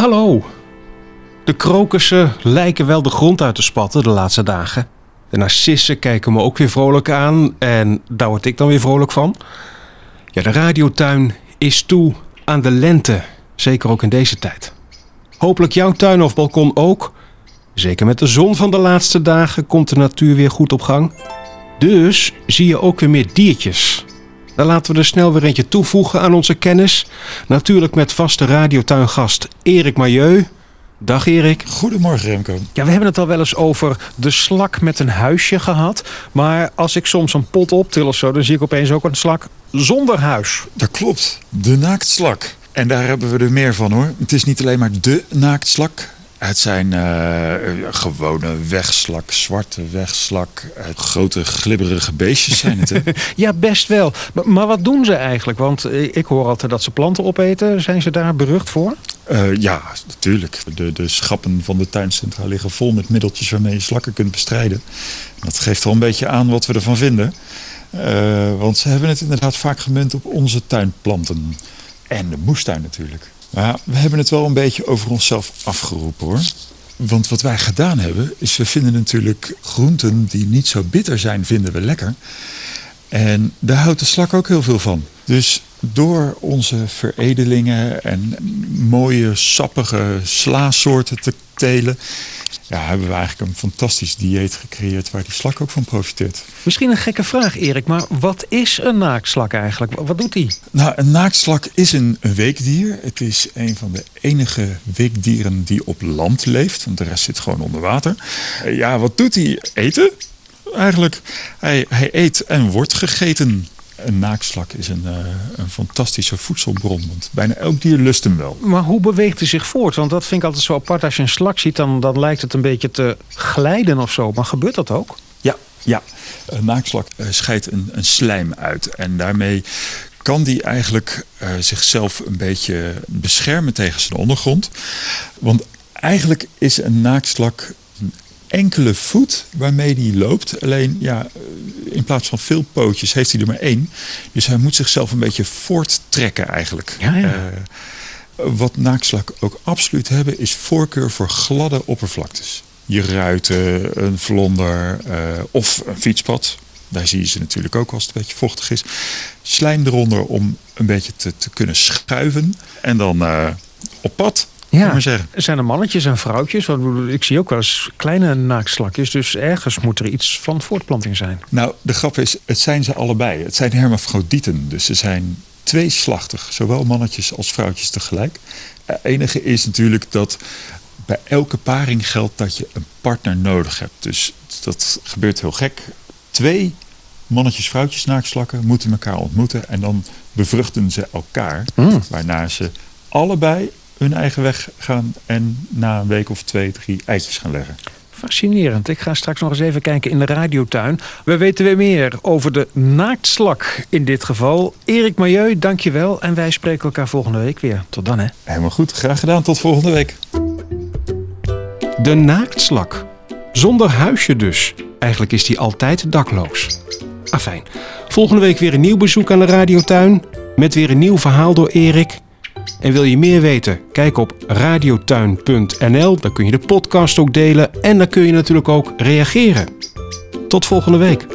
Hallo. De krokussen lijken wel de grond uit te spatten de laatste dagen. De narcissen kijken me ook weer vrolijk aan en daar word ik dan weer vrolijk van. Ja, de radiotuin is toe aan de lente, zeker ook in deze tijd. Hopelijk jouw tuin of balkon ook. Zeker met de zon van de laatste dagen komt de natuur weer goed op gang. Dus zie je ook weer meer diertjes. Dan laten we er snel weer eentje toevoegen aan onze kennis. Natuurlijk met vaste radiotuingast Erik Majeu. Dag Erik. Goedemorgen Remco. Ja, we hebben het al wel eens over de slak met een huisje gehad. Maar als ik soms een pot optil of zo, dan zie ik opeens ook een slak zonder huis. Dat klopt. De naaktslak. En daar hebben we er meer van hoor. Het is niet alleen maar de naaktslak. Het zijn uh, gewone wegslak, zwarte wegslak. Uh, grote glibberige beestjes zijn het. Hè? ja, best wel. Maar, maar, wat doen ze eigenlijk? Want eh, ik hoor altijd dat ze planten opeten. Zijn ze daar berucht voor? Uh, ja, natuurlijk. De, de schappen van de tuincentra liggen vol met middeltjes waarmee je slakken kunt bestrijden. Dat geeft wel een beetje aan wat we ervan vinden. want ze hebben het inderdaad vaak gemunt op onze tuinplanten. En de moestuin natuurlijk. Maar we hebben het wel een beetje over onszelf afgeroepen hoor. Want wat wij gedaan hebben, is we vinden natuurlijk groenten die niet zo bitter zijn, vinden we lekker. En daar houdt de slak ook heel veel van. Dus door onze veredelingen en mooie sappige slaasoorten te telen, ja, hebben we eigenlijk een fantastisch dieet gecreëerd waar die slak ook van profiteert. Misschien een gekke vraag, Erik, maar wat is een naaktslak eigenlijk? Wat doet hij? Nou, een naaktslak is een, weekdier. Het is een van de enige weekdieren die op land leeft, want de rest zit gewoon onder water. Ja, wat doet hij? Eten? Eigenlijk. Hij, hij eet en wordt gegeten. Een naakslak is een, uh, een fantastische voedselbron. Want bijna elk dier lust hem wel. Maar hoe beweegt hij zich voort? Want dat vind ik altijd zo apart. Als je een slak ziet, dan, dan lijkt het een beetje te glijden of zo. Maar gebeurt dat ook? Ja, ja. een naakslak uh, scheidt een, een slijm uit. En daarmee kan die eigenlijk uh, zichzelf een beetje beschermen tegen zijn ondergrond. Want eigenlijk is een naakslak enkele voet waarmee hij loopt. Alleen ja, in plaats van veel pootjes heeft hij er maar één. Dus hij moet zichzelf een beetje voorttrekken eigenlijk. Ja, ja. Uh, wat naakslak ook absoluut hebben is voorkeur voor gladde oppervlaktes. Je ruiten, een vlonder uh, of een fietspad. Daar zie je ze natuurlijk ook als het een beetje vochtig is. Slijm eronder om een beetje te, te kunnen schuiven. En dan uh, op pad. Ja, er zijn er mannetjes en vrouwtjes? Want ik zie ook wel eens kleine naakslakjes. Dus ergens moet er iets van voortplanting zijn. Nou, de grap is, het zijn ze allebei. Het zijn hermafrodieten. Dus ze zijn tweeslachtig. Zowel mannetjes als vrouwtjes tegelijk. Het enige is natuurlijk dat bij elke paring geldt dat je een partner nodig hebt. Dus dat gebeurt heel gek. Twee mannetjes, vrouwtjes naakslakken moeten elkaar ontmoeten. En dan bevruchten ze elkaar. Mm. Waarna ze allebei hun eigen weg gaan en na een week of twee, drie eitjes gaan leggen. Fascinerend. Ik ga straks nog eens even kijken in de radiotuin. We weten weer meer over de naaktslak in dit geval. Erik Majeu, dankjewel. En wij spreken elkaar volgende week weer. Tot dan hè. Helemaal goed. Graag gedaan. Tot volgende week. De naaktslak. Zonder huisje dus. Eigenlijk is die altijd dakloos. Afijn. Volgende week weer een nieuw bezoek aan de radiotuin. Met weer een nieuw verhaal door Erik. En wil je meer weten? Kijk op radiotuin.nl. Daar kun je de podcast ook delen en dan kun je natuurlijk ook reageren. Tot volgende week.